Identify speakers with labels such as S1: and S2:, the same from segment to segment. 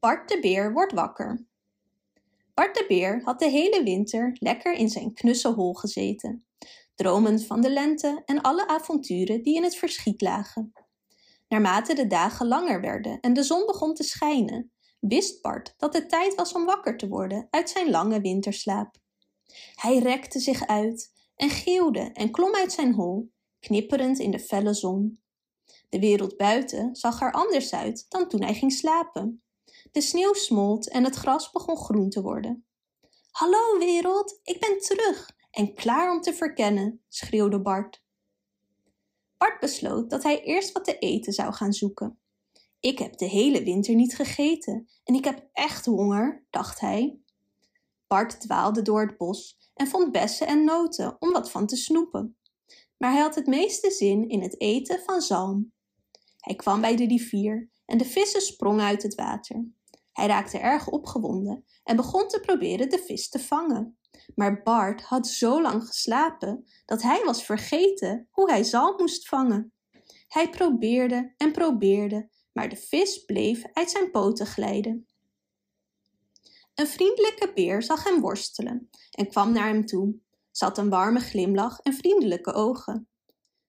S1: Bart de beer wordt wakker. Bart de beer had de hele winter lekker in zijn knusselhol gezeten, dromend van de lente en alle avonturen die in het verschiet lagen. Naarmate de dagen langer werden en de zon begon te schijnen, wist Bart dat het tijd was om wakker te worden uit zijn lange winterslaap. Hij rekte zich uit en geeuwde en klom uit zijn hol, knipperend in de felle zon. De wereld buiten zag er anders uit dan toen hij ging slapen. De sneeuw smolt en het gras begon groen te worden. Hallo wereld, ik ben terug en klaar om te verkennen, schreeuwde Bart. Bart besloot dat hij eerst wat te eten zou gaan zoeken. Ik heb de hele winter niet gegeten en ik heb echt honger, dacht hij. Bart dwaalde door het bos en vond bessen en noten om wat van te snoepen. Maar hij had het meeste zin in het eten van zalm. Hij kwam bij de rivier en de vissen sprongen uit het water. Hij raakte erg opgewonden en begon te proberen de vis te vangen. Maar Bart had zo lang geslapen dat hij was vergeten hoe hij zalm moest vangen. Hij probeerde en probeerde, maar de vis bleef uit zijn poten glijden. Een vriendelijke beer zag hem worstelen en kwam naar hem toe. Ze had een warme glimlach en vriendelijke ogen.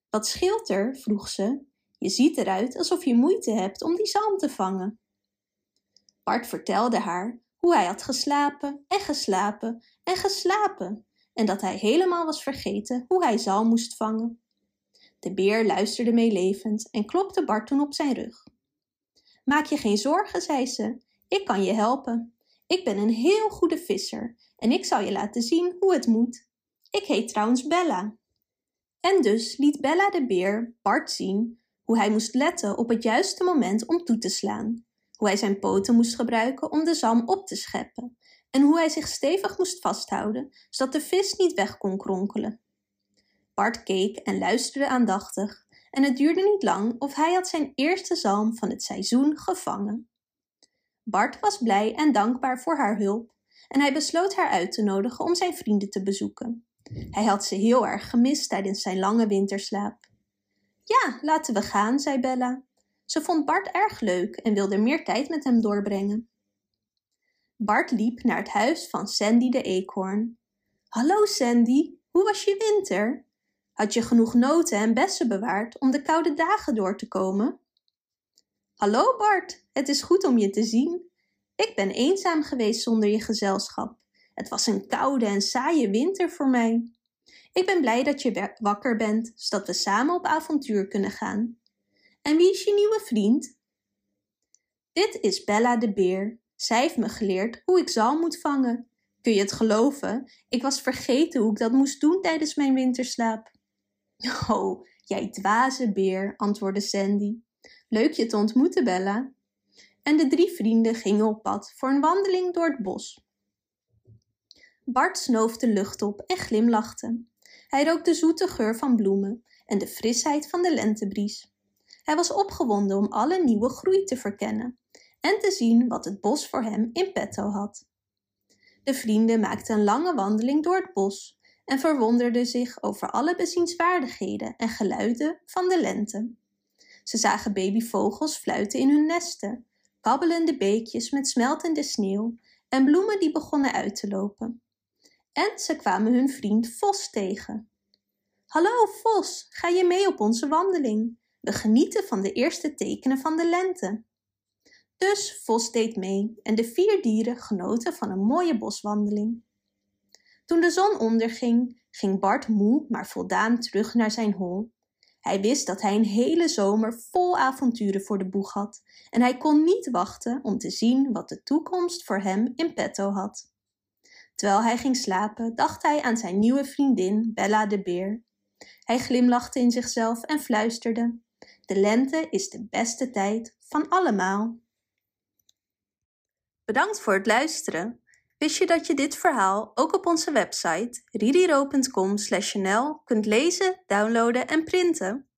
S1: Wat scheelt er? vroeg ze. Je ziet eruit alsof je moeite hebt om die zalm te vangen. Bart vertelde haar hoe hij had geslapen en geslapen en geslapen en dat hij helemaal was vergeten hoe hij zalm moest vangen. De beer luisterde meelevend en klopte Bart toen op zijn rug. Maak je geen zorgen, zei ze, ik kan je helpen. Ik ben een heel goede visser en ik zal je laten zien hoe het moet. Ik heet trouwens Bella. En dus liet Bella de beer Bart zien hoe hij moest letten op het juiste moment om toe te slaan, hoe hij zijn poten moest gebruiken om de zalm op te scheppen en hoe hij zich stevig moest vasthouden zodat de vis niet weg kon kronkelen. Bart keek en luisterde aandachtig en het duurde niet lang of hij had zijn eerste zalm van het seizoen gevangen. Bart was blij en dankbaar voor haar hulp en hij besloot haar uit te nodigen om zijn vrienden te bezoeken. Hij had ze heel erg gemist tijdens zijn lange winterslaap. Ja, laten we gaan, zei Bella. Ze vond Bart erg leuk en wilde meer tijd met hem doorbrengen. Bart liep naar het huis van Sandy de eekhoorn. Hallo Sandy, hoe was je winter? Had je genoeg noten en bessen bewaard om de koude dagen door te komen? Hallo Bart, het is goed om je te zien. Ik ben eenzaam geweest zonder je gezelschap. Het was een koude en saaie winter voor mij. Ik ben blij dat je wakker bent, zodat we samen op avontuur kunnen gaan. En wie is je nieuwe vriend? Dit is Bella de beer. Zij heeft me geleerd hoe ik zal moet vangen. Kun je het geloven? Ik was vergeten hoe ik dat moest doen tijdens mijn winterslaap. Oh, jij dwaze beer, antwoordde Sandy. Leuk je te ontmoeten, Bella. En de drie vrienden gingen op pad voor een wandeling door het bos. Bart snoof de lucht op en glimlachte. Hij rook de zoete geur van bloemen en de frisheid van de lentebries. Hij was opgewonden om alle nieuwe groei te verkennen en te zien wat het bos voor hem in petto had. De vrienden maakten een lange wandeling door het bos en verwonderden zich over alle bezienswaardigheden en geluiden van de lente. Ze zagen babyvogels fluiten in hun nesten, kabbelende beekjes met smeltende sneeuw en bloemen die begonnen uit te lopen. En ze kwamen hun vriend Vos tegen. Hallo Vos, ga je mee op onze wandeling? We genieten van de eerste tekenen van de lente. Dus Vos deed mee en de vier dieren genoten van een mooie boswandeling. Toen de zon onderging, ging Bart moe maar voldaan terug naar zijn hol. Hij wist dat hij een hele zomer vol avonturen voor de boeg had en hij kon niet wachten om te zien wat de toekomst voor hem in petto had. Terwijl hij ging slapen, dacht hij aan zijn nieuwe vriendin Bella de Beer. Hij glimlachte in zichzelf en fluisterde: De lente is de beste tijd van allemaal. Bedankt voor het luisteren. Wist je dat je dit verhaal ook op onze website ririro.com/nl kunt lezen, downloaden en printen?